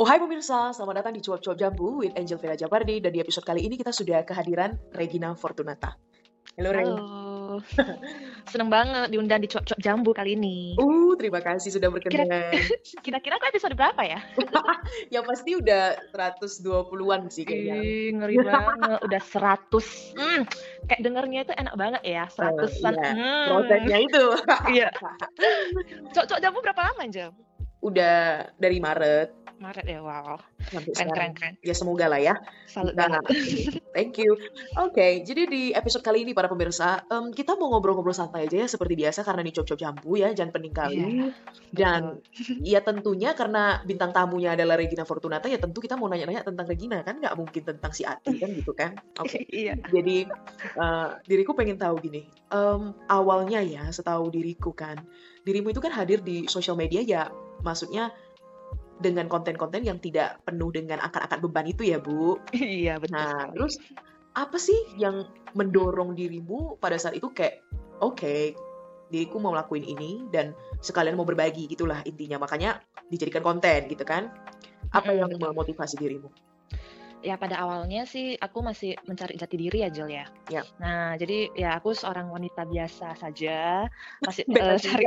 Oh hai pemirsa, selamat datang di Cuap-Cuap Jambu with Angel Vera Jabardi dan di episode kali ini kita sudah kehadiran Regina Fortunata. Halo. Halo. Seneng banget diundang di Cuap-Cuap Jambu kali ini. Uh, terima kasih sudah berkenan. Kira-kira aku episode berapa ya? Yang pasti udah 120-an sih kayaknya. Ih, ngeri banget. Udah 100. Hmm, kayak dengernya itu enak banget ya, seratusan. iya. Hmm. Prosesnya itu. Iya. Cuap-Cuap Jambu berapa lama, Angel? Udah dari Maret Maret ya, wow. sampai Keren, keren, keren. Ya semoga lah ya. Salut Nah, banget. Thank you. Oke, jadi di episode kali ini para pemirsa, em, kita mau ngobrol-ngobrol santai aja ya seperti biasa karena ini cop-cop jambu ya, jangan pening kali. Iya, Dan ya tentunya karena bintang tamunya adalah Regina Fortunata, ya tentu kita mau nanya-nanya tentang Regina kan, nggak mungkin tentang si Ati kan gitu kan. Oke, Iya. jadi eh, diriku pengen tahu gini, em, awalnya ya setahu diriku kan, dirimu itu kan hadir di sosial media ya, maksudnya dengan konten-konten yang tidak penuh dengan angkat-angkat beban itu ya Bu. Iya, betul Nah, terus apa sih yang mendorong dirimu pada saat itu kayak oke, diriku mau lakuin ini dan sekalian mau berbagi gitulah intinya. Makanya dijadikan konten gitu kan. Apa yang memotivasi dirimu? Ya pada awalnya sih aku masih mencari jati diri ya Jel ya. Ya. Nah jadi ya aku seorang wanita biasa saja masih Biasa eh, cari.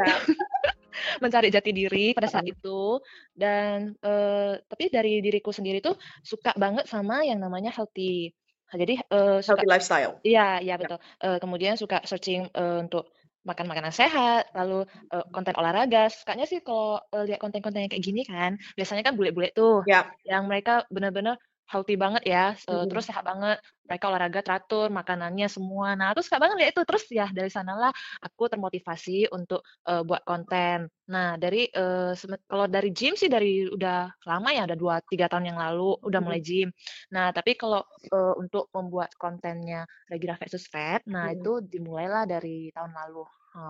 Mencari jati diri pada saat itu dan eh, tapi dari diriku sendiri tuh suka banget sama yang namanya healthy. Nah, Jadi eh, suka Healthy lifestyle. iya iya Ya. betul. Eh, kemudian suka searching eh, untuk makan makanan sehat, lalu eh, konten olahraga. Sukanya sih kalau eh, lihat konten-konten yang kayak gini kan, biasanya kan bule-bule tuh Ya. yang mereka benar-benar healthy banget ya, Mm-mm. terus sehat banget. Mereka olahraga teratur, makanannya semua. Nah, aku suka banget lihat itu. Terus ya dari sanalah aku termotivasi untuk eh, buat konten. Nah, dari seme- kalau dari gym sih dari udah lama ya, udah dua tiga tahun yang lalu udah mulai Mm-mm. gym. Nah, tapi kalau eh, untuk membuat kontennya Regina versus Fat, nah Mm-mm. itu dimulailah dari tahun lalu.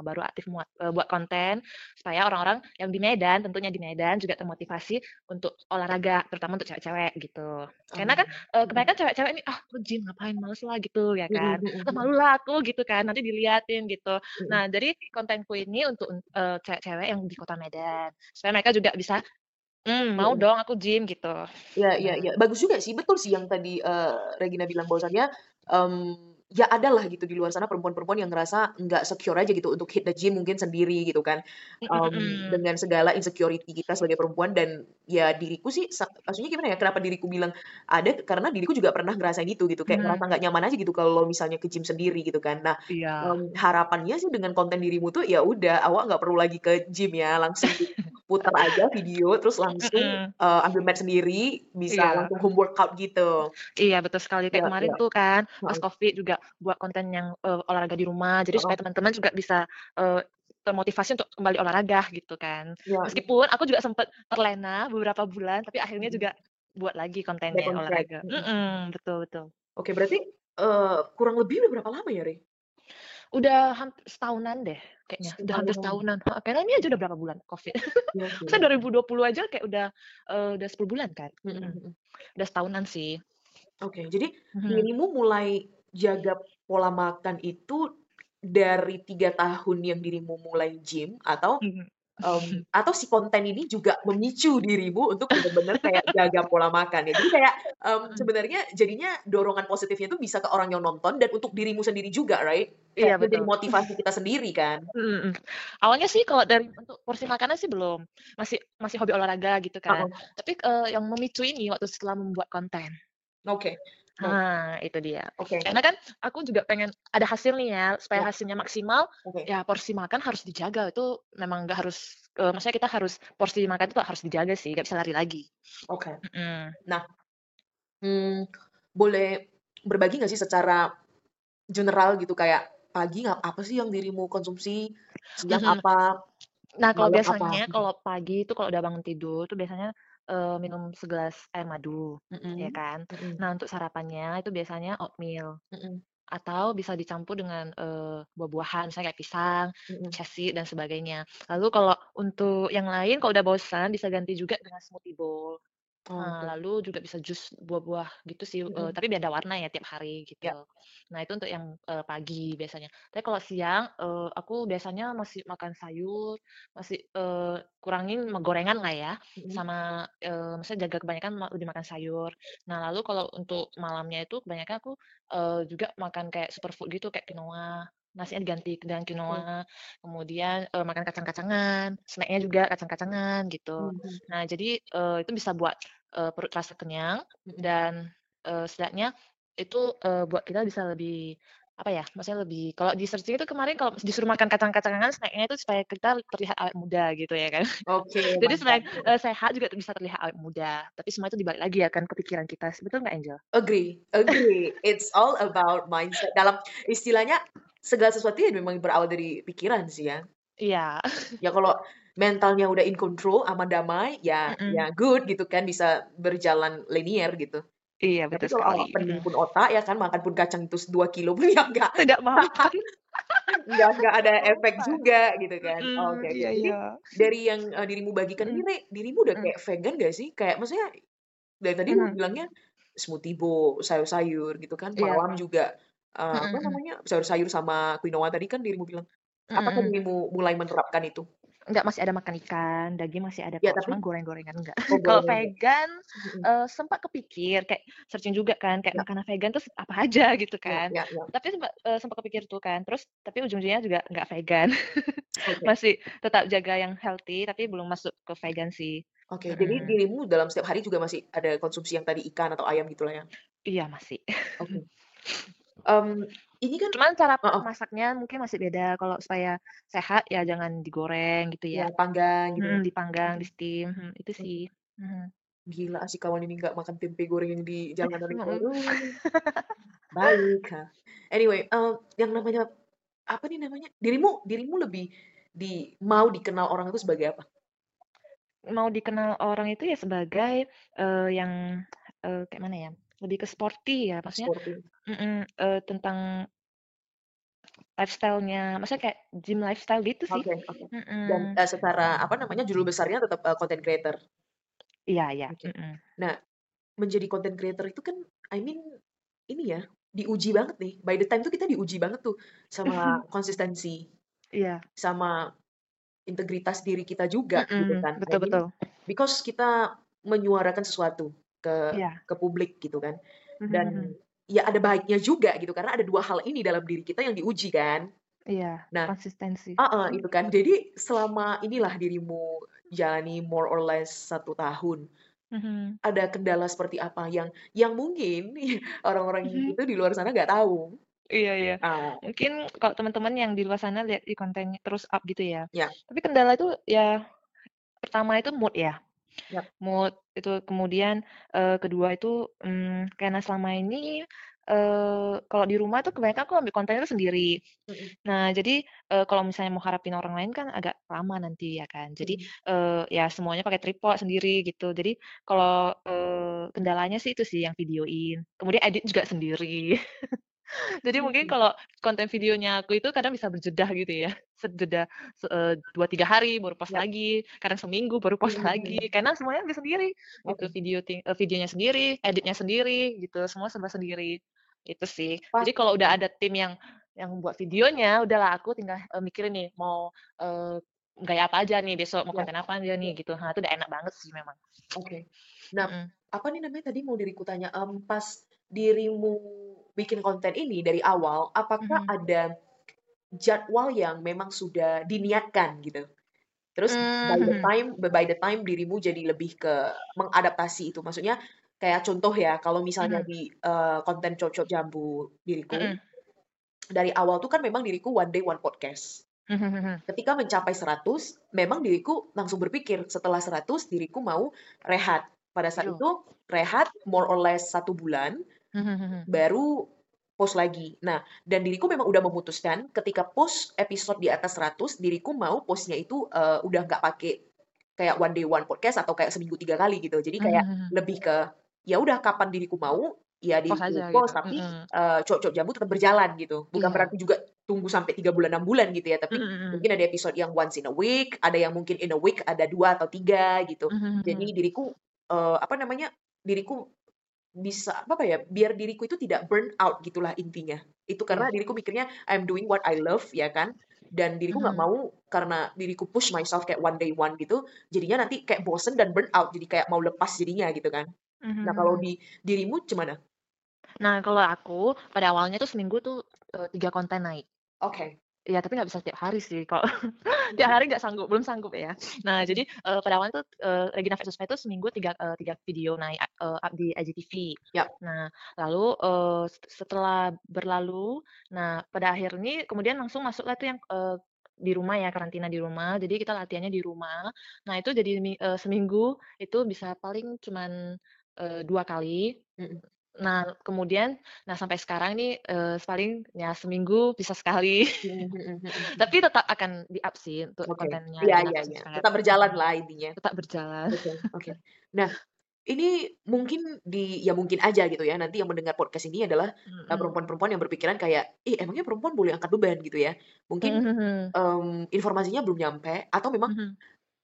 Baru aktif muat, eh, buat konten supaya orang-orang yang di Medan, tentunya di Medan juga termotivasi untuk olahraga, terutama untuk cewek-cewek gitu. Karena kan Oh. Mm-mm. kebanyakan cewek-cewek ini ah lu gym ngapain males lah gitu ya Mm-mm, kan. mm-mm, Ah mm-mm, malu lah aku gitu kan, nanti diliatin gitu. Nah, jadi kontenku ini untuk eh, cewek-cewek yang di kota Medan supaya mereka juga bisa hmm mau Mm-mm. dong aku gym gitu. Ya, ya, ya. Bagus juga sih. Betul sih yang tadi eh, Regina bilang bahwasannya em, ya ada lah gitu di luar sana perempuan-perempuan yang ngerasa nggak secure aja gitu untuk hit the gym mungkin sendiri gitu kan. mm. dengan segala insecurity kita sebagai perempuan dan ya diriku sih maksudnya gimana ya kenapa diriku bilang ada karena diriku juga pernah ngerasain itu gitu kayak Hmm, ngerasa nggak nyaman aja gitu kalau misalnya ke gym sendiri gitu kan. Nah, Iya. em, harapannya sih dengan konten dirimu tuh ya udah awak nggak perlu lagi ke gym ya langsung putar aja video terus langsung Mm-mm. eh, ambil mat sendiri bisa Iya. langsung home workout gitu. Iya betul sekali kayak Ya, kemarin ya. tuh kan pas. COVID juga buat konten yang eh, olahraga di rumah jadi Heeh. supaya teman-teman juga bisa eh, termotivasi untuk kembali olahraga gitu kan. Ya, Meskipun aku juga sempat terlena beberapa bulan tapi akhirnya mm, juga buat lagi kontennya on track. olahraga. Mm-mm. Mm-mm, betul betul. Oke, berarti eh, kurang lebih udah berapa lama ya, Re? Udah hampir setahunan deh kayaknya. Udah hampir. Ha, Karena ini aja udah berapa bulan COVID. Iya Masa sih. 2020 aja kayak udah eh, udah 10 bulan kan. Mm-mm. mm-mm. Udah setahunan sih. Oke, jadi Mhm. dirimu mulai jaga pola makan itu dari tiga tahun yang dirimu mulai gym atau Mhm. Em, atau si konten ini juga memicu dirimu untuk benar-benar kayak jaga pola makan ya. Jadi kayak em, sebenarnya jadinya dorongan positifnya itu bisa ke orang yang nonton dan untuk dirimu sendiri juga, right? Iya Kayak jadi betul. motivasi kita sendiri kan. Mm, mm. Awalnya sih kalau dari untuk porsi makanan sih belum, masih masih hobi olahraga gitu kan. Heeh. Tapi eh, yang memicu ini waktu setelah membuat konten. Oke. Nah, Nah, itu dia. oke. Karena kan aku juga pengen ada hasil nih ya, supaya Ya, hasilnya maksimal, oke. ya porsi makan harus dijaga. Itu memang nggak harus, eh, maksudnya kita harus porsi makan itu harus dijaga sih, nggak bisa lari lagi. Oke. Mm-mm. Nah, hmm, boleh berbagi nggak sih secara general gitu kayak pagi nggak apa sih yang dirimu konsumsi, siang Mhm. apa, Nah, kalau biasanya apa? kalau pagi itu kalau udah bangun tidur tuh biasanya eh, minum segelas air madu, ya Mm-mm, kan. mm-mm, Nah, untuk sarapannya itu biasanya oatmeal. mm-mm, atau bisa dicampur dengan eh, buah-buahan misalnya kayak pisang, mm-mm. chesi dan sebagainya. Lalu kalau untuk yang lain kalau udah bosan bisa ganti juga dengan smoothie bowl. Oke. lalu juga bisa jus buah-buah gitu sih, eee, Mhm. tapi beda warna ya tiap hari gitu. Ya. Nah itu untuk yang, eee, pagi biasanya. Tapi kalau siang, eee, aku biasanya masih makan sayur, masih, eee, kurangin me gorengan lah ya, Mhm. sama, eee, maksudnya jaga kebanyakan ma lebih makan sayur. Nah lalu kalau untuk malamnya itu kebanyakan aku, eee, juga makan kayak superfood gitu kayak quinoa, nasinya diganti dengan quinoa, kemudian, eee, makan kacang-kacangan, snack-nya juga kacang-kacangan gitu. Mhm. Nah jadi, eee, itu bisa buat, eee, perut terasa kenyang Mhm. dan, eee, setidaknya itu, eee, buat kita bisa lebih, apa ya, maksudnya lebih kalau di searching itu kemarin kalau disuruh makan kacang-kacangan snack-nya itu supaya kita terlihat awet muda gitu ya kan. Oke, Jadi mantap. selain, eee, sehat juga bisa terlihat awet muda, tapi semua itu dibalik lagi ya kan ke pikiran kita, betul nggak Angel? Agree agree. It's all about mindset. Dalam istilahnya segala sesuatu ya memang berawal dari pikiran sih ya. Iya. Ya kalau mentalnya udah in control, aman, damai, ya Mhm. ya good gitu kan, bisa berjalan linear gitu. Iya Tapi betul kalau sekali, pening mhm. pun otak ya kan, makan pun kacang itu 2 kilo pun ya enggak Tidak mempan. enggak enggak ada efek juga gitu kan. Mhm, Oke oke. iya Jadi iya. dari yang, eee, dirimu bagikan ini Mhm. Re, dirimu udah Mhm. kayak vegan nggak sih? Kayak maksudnya dari tadi Mhm. bilangnya smoothie bowl, sayur-sayur gitu kan, Iya. malam juga, eee, Mhm apa mhm. namanya, sayur-sayur sama quinoa tadi kan dirimu bilang. Mhm Apakah mhm. dirimu mulai menerapkan itu? Enggak, masih ada makan ikan, daging masih ada Ya kok, tapi cuman goreng-gorengan enggak. Oh Kalau enggak? vegan, Mhm. eee, sempat kepikir kayak searching juga kan, kayak Ya. makanan vegan terus apa aja gitu Ya kan. ya ya. Tapi sempat, eee, sempat kepikir tuh kan, terus tapi ujung-ujungnya juga nggak vegan. Oke. Masih tetap jaga yang healthy, tapi belum masuk ke vegan sih. Oke, jadi Mhm. dirimu dalam setiap hari juga masih ada konsumsi yang tadi ikan atau ayam gitulah ya? Iya masih. Oke. Mmm, ini kan Cuman cara heeh. masaknya mungkin masih beda, kalau supaya sehat ya jangan digoreng gitu Ya ya. panggang gitu ya? Mhm, dipanggang, di-steam, mhm, itu sih. Mhm. Gila si kawan ini nggak makan tempe goreng yang di jalanan itu, Mhm. aduh. Baik, ha. Anyway, eee, yang namanya apa nih namanya, dirimu dirimu lebih di mau dikenal orang itu sebagai apa? Mau dikenal orang itu ya sebagai, eee, yang, eee, kayak mana ya, lebih ke sporty ya, maksudnya Sporty. mhm, eee, tentang lifestyle-nya, maksudnya kayak gym lifestyle gitu sih. Oke oke. Dan, Mhm. eee, secara apa namanya, judul besarnya tetap, eee, content creator? Iya iya, Oke. mhm. Nah, menjadi content creator itu kan I mean ini ya, diuji banget nih, by the time tuh kita diuji banget tuh sama konsistensi, Iya. sama integritas diri kita juga gitu Mhm, kan. I betul mean betul. because kita menyuarakan sesuatu ke Iya. ke publik gitu kan. Mhm Dan mhm. ya ada baiknya juga gitu, karena ada 2 hal ini dalam diri kita yang diuji kan. Iya, Nah konsistensi. heeh, itu kan. Jadi selama inilah dirimu jalani more or less 1 tahun, Mhm. ada kendala seperti apa yang yang mungkin orang-orang Mhm. itu di luar sana nggak tahu? Iya iya. Ah. Mungkin kalau teman-teman yang di luar sana lihat di kontennya terus up gitu ya. Ya. Tapi kendala itu ya, pertama itu mood ya, Yap. mood, itu kemudian, eee, kedua itu, mmm, karena selama ini, eee, kalau di rumah tuh kebanyakan aku ambil konten itu sendiri. Mhm. Nah jadi, eee, kalau misalnya mau harapin orang lain kan agak lama nanti ya kan. Jadi, Mhm. eee, ya semuanya pakai tripod sendiri gitu. Jadi kalau, eee, kendalanya sih itu sih yang videoin, kemudian edit juga sendiri. Jadi mungkin Mhm. kalau konten videonya aku itu kadang bisa berjeda gitu ya, sejeda se eee, 2, 3 hari baru post Yap. lagi, kadang seminggu baru post Mhm lagi, karena semuanya ambil sendiri, gitu. Oke. Video eee, videonya sendiri, editnya sendiri gitu, semua serba sendiri, itu sih. Pas Jadi kalau udah ada tim yang yang buat videonya, udahlah aku tinggal, eee, mikirin nih mau, eee, gaya apa aja nih besok, mau Ya. konten apa aja nih Ya. gitu. Nah itu udah enak banget sih memang. Oke. Nah, Mhm. apa nih namanya tadi mau diriku tanya, mmm, pas dirimu bikin konten ini dari awal, apakah Mhm. ada jadwal yang memang sudah diniatkan gitu? Terus by the mhm. time by the time dirimu jadi lebih ke mengadaptasi itu, maksudnya kayak contoh ya, kalau misalnya Mhm. di, eee, konten Cuap-Cuap Jambu diriku, Mhm. dari awal tuh kan memang diriku one day one podcast. Ketika mencapai 100, memang diriku langsung berpikir setelah 100 diriku mau rehat. Pada saat itu rehat more or less 1 bulan. Baru post lagi. Nah, dan diriku memang udah memutuskan ketika post episode di atas 100, diriku mau post-nya itu, eee, udah nggak pakai kayak one day one podcast atau kayak seminggu 3 kali gitu. Jadi kayak mhm. lebih ke, ya udah kapan diriku mau, ya Post diriku aja gitu, post, tapi, mhm. eee, Cuap-Cuap Jambu tetap berjalan gitu. Bukan Iya. berarti juga tunggu sampai 3 bulan, 6 bulan gitu ya, tapi mhm. mungkin ada episode yang once in a week, ada yang mungkin in a week ada 2 atau 3 gitu. Mhm Jadi mhm. diriku uh, apa namanya diriku bisa apa ya biar diriku itu tidak burn out gitulah intinya itu karena diriku mikirnya I'm doing what I love ya kan dan diriku nggak mm -hmm. mau karena diriku push myself kayak one day one gitu jadinya nanti kayak bosen dan burn out jadi kayak mau lepas jadinya gitu kan mm -hmm. nah kalau di dirimu gimana nah kalau aku pada awalnya tuh seminggu tuh uh, tiga konten naik oke okay. Ya, tapi nggak bisa setiap hari sih. Kalau tiap hari nggak sanggup, belum sanggup ya. Nah, jadi uh, pada awalnya tuh uh, Regina versus itu seminggu tiga uh, tiga video naik uh, di IGTV. Yep. Nah, lalu uh, setelah berlalu, nah pada akhirnya kemudian langsung masuklah tuh yang uh, di rumah ya karantina di rumah jadi kita latihannya di rumah nah itu jadi uh, seminggu itu bisa paling cuman uh, dua kali Nah, kemudian nah sampai sekarang nih, uh, paling ya seminggu bisa sekali. Hmm, hmm, hmm, Tapi tetap akan di-up sih untuk okay. kontennya Iya iya iya, tetap berjalan lah intinya. Tetap berjalan. Oke oke. Nah, ini mungkin di ya mungkin aja gitu ya, nanti yang mendengar podcast ini adalah, mm perempuan-perempuan yang berpikiran kayak, "Ih, emangnya perempuan boleh angkat beban?" Gitu ya. Mungkin, um, informasinya belum nyampe atau memang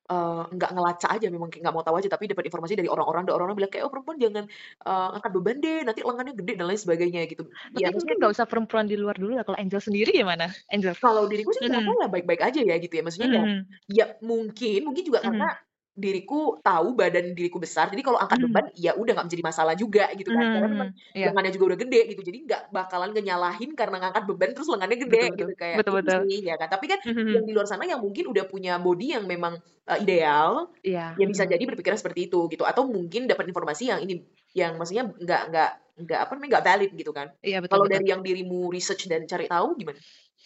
uh, nggak ngelacak aja memang kayak nggak mau tahu aja tapi dapat informasi dari orang-orang dan orang-orang bilang kayak oh perempuan jangan uh, angkat beban deh nanti lengannya gede dan lain sebagainya gitu. Tapi ya, mungkin nggak usah perempuan di luar dulu lah kalau Angel sendiri gimana? Angel? Kalau diriku sih mm -hmm. baik-baik aja ya gitu ya maksudnya mm -hmm. ya, ya mungkin mungkin juga mm -hmm. Diriku tahu badan diriku besar jadi kalau angkat mm. beban ya udah nggak menjadi masalah juga gitu kan mm. karena memang yeah. lengannya juga udah gede gitu jadi nggak bakalan nyalahin karena ngangkat beban terus lengannya gede betul, gitu kayak betul, betul. Sih, ya kan tapi kan mm -hmm. yang di luar sana yang mungkin udah punya body yang memang uh, ideal yeah. ya bisa mm. jadi berpikiran seperti itu gitu atau mungkin dapat informasi yang ini yang maksudnya nggak nggak nggak apa namanya nggak valid gitu kan yeah, kalau dari yang dirimu research dan cari tahu gimana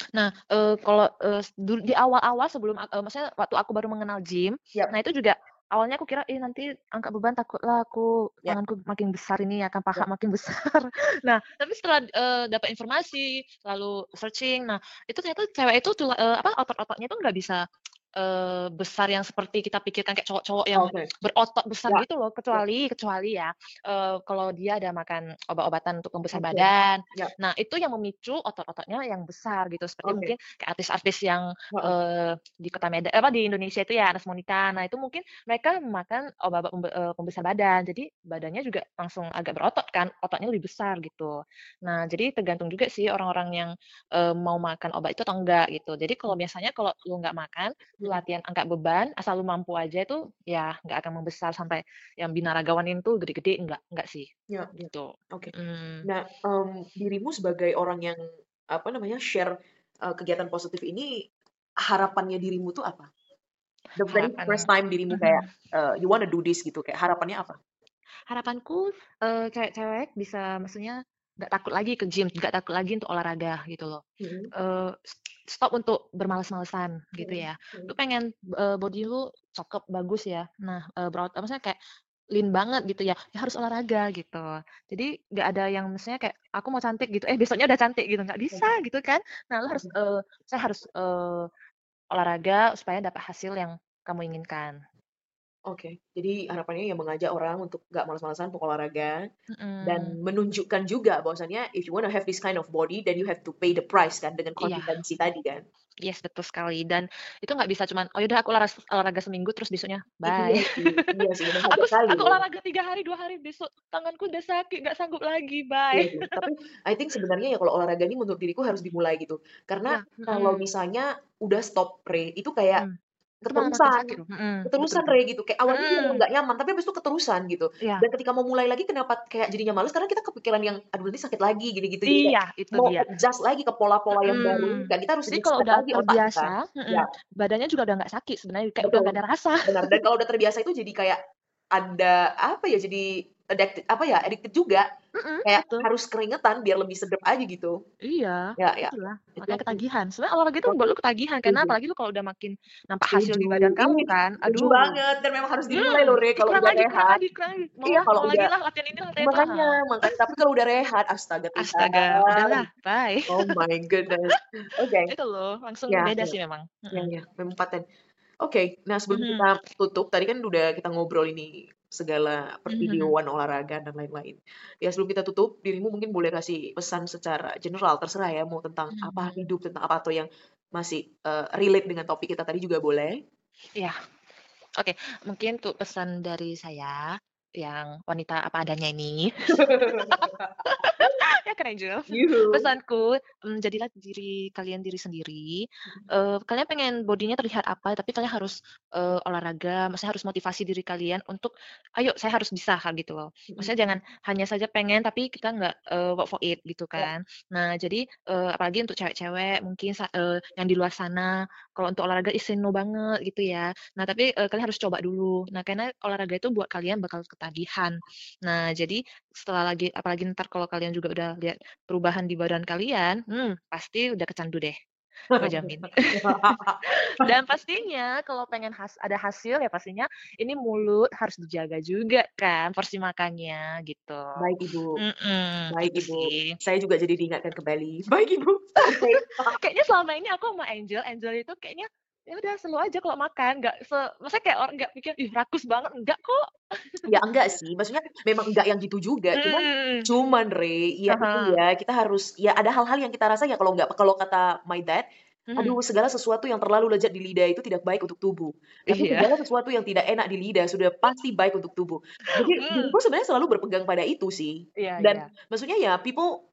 Nah, uh, kalau uh, di awal-awal sebelum uh, maksudnya waktu aku baru mengenal gym, yep. nah itu juga awalnya aku kira, "Ih, nanti angkat beban takutlah aku Ya. tanganku makin besar ini akan paha Ya. makin besar." Nah, tapi setelah, uh, dapat informasi, lalu searching, nah itu ternyata cewek itu uh, apa, otot-ototnya itu nggak bisa uh, besar yang seperti kita pikirkan kayak cowok-cowok yang okay. berotot besar ya. gitu loh, ya. kecuali ya. kecuali ya uh, kalau dia ada makan obat-obatan untuk membesar okay. badan. Ya. Nah, itu yang memicu otot-ototnya yang besar gitu. Seperti okay. mungkin kayak artis-artis yang uh, di Kota Medan apa di Indonesia itu ya Anas Monica. Nah, itu mungkin mereka makan obat uh, pembesar badan. Jadi badannya juga langsung agak berotot kan, ototnya lebih besar gitu. Nah, jadi tergantung juga sih orang-orang yang uh, mau makan obat itu atau enggak gitu. Jadi kalau biasanya kalau lu nggak makan, latihan angkat beban, asal lu mampu aja itu ya nggak akan membesar sampai yang binaragawan itu gede-gede, enggak enggak sih. Ya, gitu. Oke. Okay. Hmm. Nah, um, dirimu sebagai orang yang apa namanya share uh, kegiatan positif ini harapannya dirimu tuh apa? The very first time dirimu kayak uh, you wanna do this gitu, kayak harapannya apa? Harapanku uh, kayak cewek bisa maksudnya nggak takut lagi ke gym, nggak takut lagi untuk olahraga gitu loh. Hmm. Uh, stop untuk bermalas-malesan gitu ya. Hmm. Lu pengen uh, body lu cakep bagus ya. Nah, uh, berotot maksudnya kayak lean banget gitu ya, ya harus olahraga gitu. Jadi nggak ada yang misalnya kayak aku mau cantik gitu, eh besoknya udah cantik gitu, nggak bisa gitu kan. Nah, lu harus uh, saya harus uh, olahraga supaya dapat hasil yang kamu inginkan. Oke, jadi harapannya yang mengajak orang untuk nggak malas-malasan olahraga dan menunjukkan juga bahwasannya if you wanna have this kind of body, then you have to pay the price kan dengan Iya. tadi kan. Yes, betul sekali. Dan itu nggak bisa cuman, "Oh yaudah aku olahraga, olahraga seminggu terus besoknya bye." Iya sih, iya Aku aku olahraga tiga hari, dua hari, besok tanganku udah sakit, nggak sanggup lagi, bye. Iya tapi I think sebenarnya ya kalau olahraga ini menurut diriku harus dimulai gitu. Karena Iya, kalau misalnya udah stop pre, itu kayak hmm keterusan. Keterusan Re gitu. Kayak awalnya hmm. nggak nyaman tapi habis itu keterusan gitu. Yeah. dan ketika mau mulai lagi kenapa kayak jadinya males? Karena kita kepikiran yang aduh nanti sakit lagi gini gitu iya itu mau dia. adjust lagi ke pola-pola yang baru kan kita harus jadi kalau udah lagi terbiasa ya. badannya juga udah nggak sakit sebenarnya kayak Betul. udah gak ada rasa. Benar. Dan kalau udah terbiasa itu jadi kayak ada apa ya jadi addicted apa ya addicted juga. Mm-hmm, kayak betul. harus keringetan biar lebih sedap aja gitu. Iya ya ya. itulah makanya ketagihan. Sebenarnya olahraga itu buat lu ketagihan karena apalagi lu kalau udah makin nampak hasil di badan kamu kan aduh. banget dan memang harus dimulai loh Re kalau udah lagi, rehat. lagi, lagi. iya kalau udah lagi lah latihan ini latihan makanya makanya tapi kalau udah rehat astaga astaga udahlah bye. Oh my goodness. Oke. Okay. itu loh langsung ya, beda ya. sih memang. Ya ya memang paten Oke, okay, nah sebelum mm -hmm. kita tutup, tadi kan udah kita ngobrol ini segala pervideoan mm-hmm. olahraga dan lain-lain. Ya sebelum kita tutup, dirimu mungkin boleh kasih pesan secara general, terserah ya mau tentang mm-hmm. apa hidup, tentang apa atau yang masih uh, relate dengan topik kita tadi juga boleh. Iya. Oke, mungkin untuk pesan dari saya, yang wanita apa adanya ini. Ya kan Angel? Yuhu. Pesanku, mmm, jadilah diri kalian diri sendiri, eee, kalian pengen body-nya terlihat apa, tapi kalian harus, eee, olahraga, maksudnya harus motivasi diri kalian untuk, "Ayo saya harus bisa," kayak gitu loh. Mhm. Maksudnya jangan hanya saja pengen tapi kita nggak, eee, work for it gitu Ya. kan. Nah jadi, eee, apalagi untuk cewek-cewek mungkin eee, yang di luar sana, kalau untuk olahraga no banget gitu ya. Nah tapi, eee, kalian harus coba dulu. Nah karena olahraga itu buat kalian bakal ketagihan. Nah jadi setelah lagi apalagi entar kalau kalian juga udah lihat perubahan di badan kalian, hmm, pasti udah kecandu deh, aku jamin. Dan pastinya kalau pengen has ada hasil ya pastinya ini mulut harus dijaga juga kan porsi makannya gitu. Baik Ibu. Mhm, Baik itu Ibu. sih. Saya juga jadi diingatkan kembali. Baik Ibu. Kayaknya selama ini aku sama Angel, Angel itu kayaknya ya udah slow aja kalau makan, nggak se maksudnya kayak orang nggak pikir, "Ih rakus banget," enggak kok. Ya enggak sih, maksudnya memang enggak yang gitu juga, cuman mhm. cuman Re, ya hah. ya, kita harus ya ada hal-hal yang kita rasa ya kalau nggak kalau kata my dad, Mhm. "Aduh segala sesuatu yang terlalu lezat di lidah itu tidak baik untuk tubuh. Tapi Iya. segala sesuatu yang tidak enak di lidah sudah pasti baik untuk tubuh." Jadi Mmm. diriku sebenarnya selalu berpegang pada itu sih. Iya Dan iya. maksudnya ya people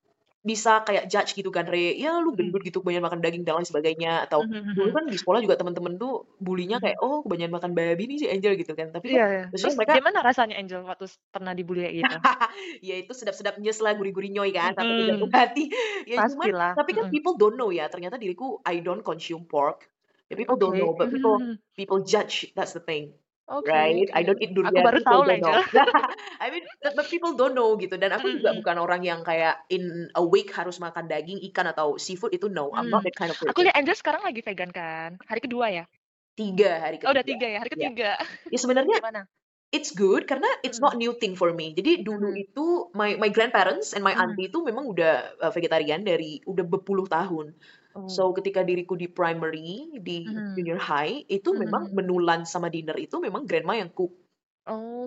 bisa kayak judge gitu kan Re, "Ya lu Mhm. gendut gitu, kebanyakan makan daging dan lain sebagainya." Atau Mhm dulu mhm. kan di sekolah juga temen-temen tuh bully-nya kayak. "Oh kebanyakan makan babi nih si Angel," gitu kan. Tapi kan Iya iya. maksudnya Terus mereka gimana rasanya Angel waktu pernah di-bully kayak gitu? Ya itu sedap-sedap nyes lah, gurih-gurih nyoy kan, ke jantung Mhm. hati. Ya cuman Pastilah, tapi kan mhm. people don't know ya, ternyata diriku I don't consume pork. Ya people don't Oke, know, but people people judge, that's the thing, Oke right? I oke. don't eat Aku durian, baru people tahu. Angel. I mean but but people don't know gitu, dan aku Mhm juga mhm. bukan orang yang kayak in a week harus makan daging, ikan, atau seafood itu no, I'm not Mmm, that kind of aku person. lihat Angel sekarang lagi vegan kan? Hari ke-2 ya? 3 hari Oh udah ke-3, 3 ya? Hari ya. ke-3. Ya sebenarnya Gimana? it's good karena it's not new thing for me. Jadi dulu Mhm. itu my my grandparents and my Mhm. auntie itu memang udah, eee, vegetarian dari udah berpuluh tahun. Oh. So ketika diriku di primary, di Mhm. junior high, itu Mhm memang menu lunch sama dinner itu memang grandma yang cook.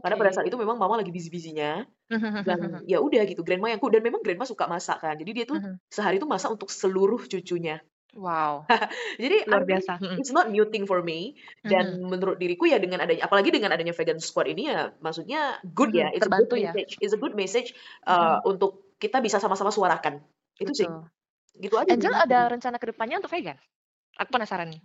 Karena pada saat itu memang mama lagi busy-busy-nya, dan ya udah gitu grandma yang cook dan memang grandma suka masak kan. Jadi dia tuh Mhm. sehari itu masak untuk seluruh cucunya. Wow, Jadi luar biasa, mhm. it's not new thing for me dan Mhm. menurut diriku ya dengan adanya apalagi dengan adanya vegan squad ini ya maksudnya good Mhm, ya, it's a good ya? message it's a good message, eee, Mhm. untuk kita bisa sama-sama suarakan. Itu sih. Gitu aja Angel ada rencana ke depannya untuk vegan? Aku penasaran nih.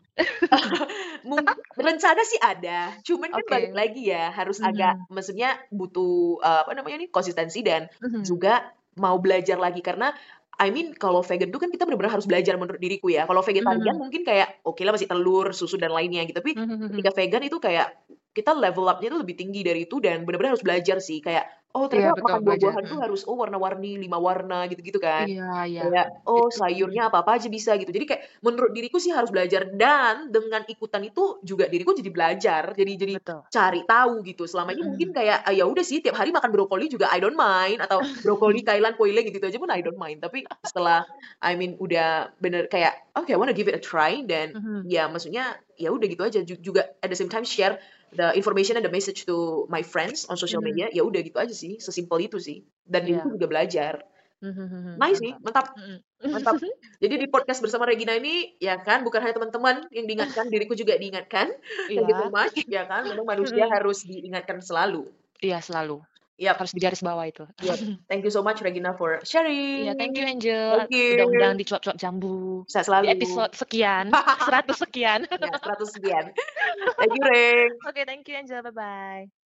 Rencana sih ada, cuman kan balik Oke. lagi ya harus agak Mhm. maksudnya butuh, eee, apa namanya nih, konsistensi dan Mhm. juga mau belajar lagi karena I mean kalau vegan tuh kan kita bener-bener harus belajar menurut diriku ya. Kalau vegetarian Mhm. mungkin kayak okelah masih telur, susu, dan lainnya gitu. Tapi Mhm ketika mhm. vegan itu kayak kita level up-nya itu lebih tinggi dari itu dan bener-bener harus belajar sih. Kayak, oh Iya ternyata betul, makan buah-buahan tuh harus, oh warna-warni, 5 warna gitu-gitu kan. Iya iya. Kayak, oh sayurnya apa-apa aja bisa gitu. Jadi kayak menurut diriku sih harus belajar dan dengan ikutan itu juga diriku jadi belajar, jadi jadi Betul. cari tahu gitu. Selama ini mungkin Mhm. kayak, ah, ya udah sih tiap hari makan brokoli juga I don't mind atau brokoli, kailan, foiling gitu aja pun I don't mind. Tapi setelah I mean udah bener kayak, oke I wanna give it a try dan Mhm. ya maksudnya ya udah gitu aja. Ju juga at the same time share the information and the message to my friends on social Mhm. media, ya udah gitu aja sih, sesimpel itu sih. Dan diriku Iya. juga belajar. Mhm mhm, Nice nih, mantap. mantap. Jadi di podcast bersama Regina ini, ya kan, bukan hanya teman-teman yang diingatkan, diriku juga diingatkan. Thank you so Iya. much, ya kan, memang manusia harus diingatkan selalu. Iya selalu. Yap. Harus digaris bawah itu. Yap. Thank you so much Regina for sharing. Iya, thank you Angel, Thank you. udah undang di Cuap-Cuap Jambu. Di selalu. episode sekian, 100 sekian. Ya 100 sekian. Thank you Reng. Oke, thank you Angel, bye-bye.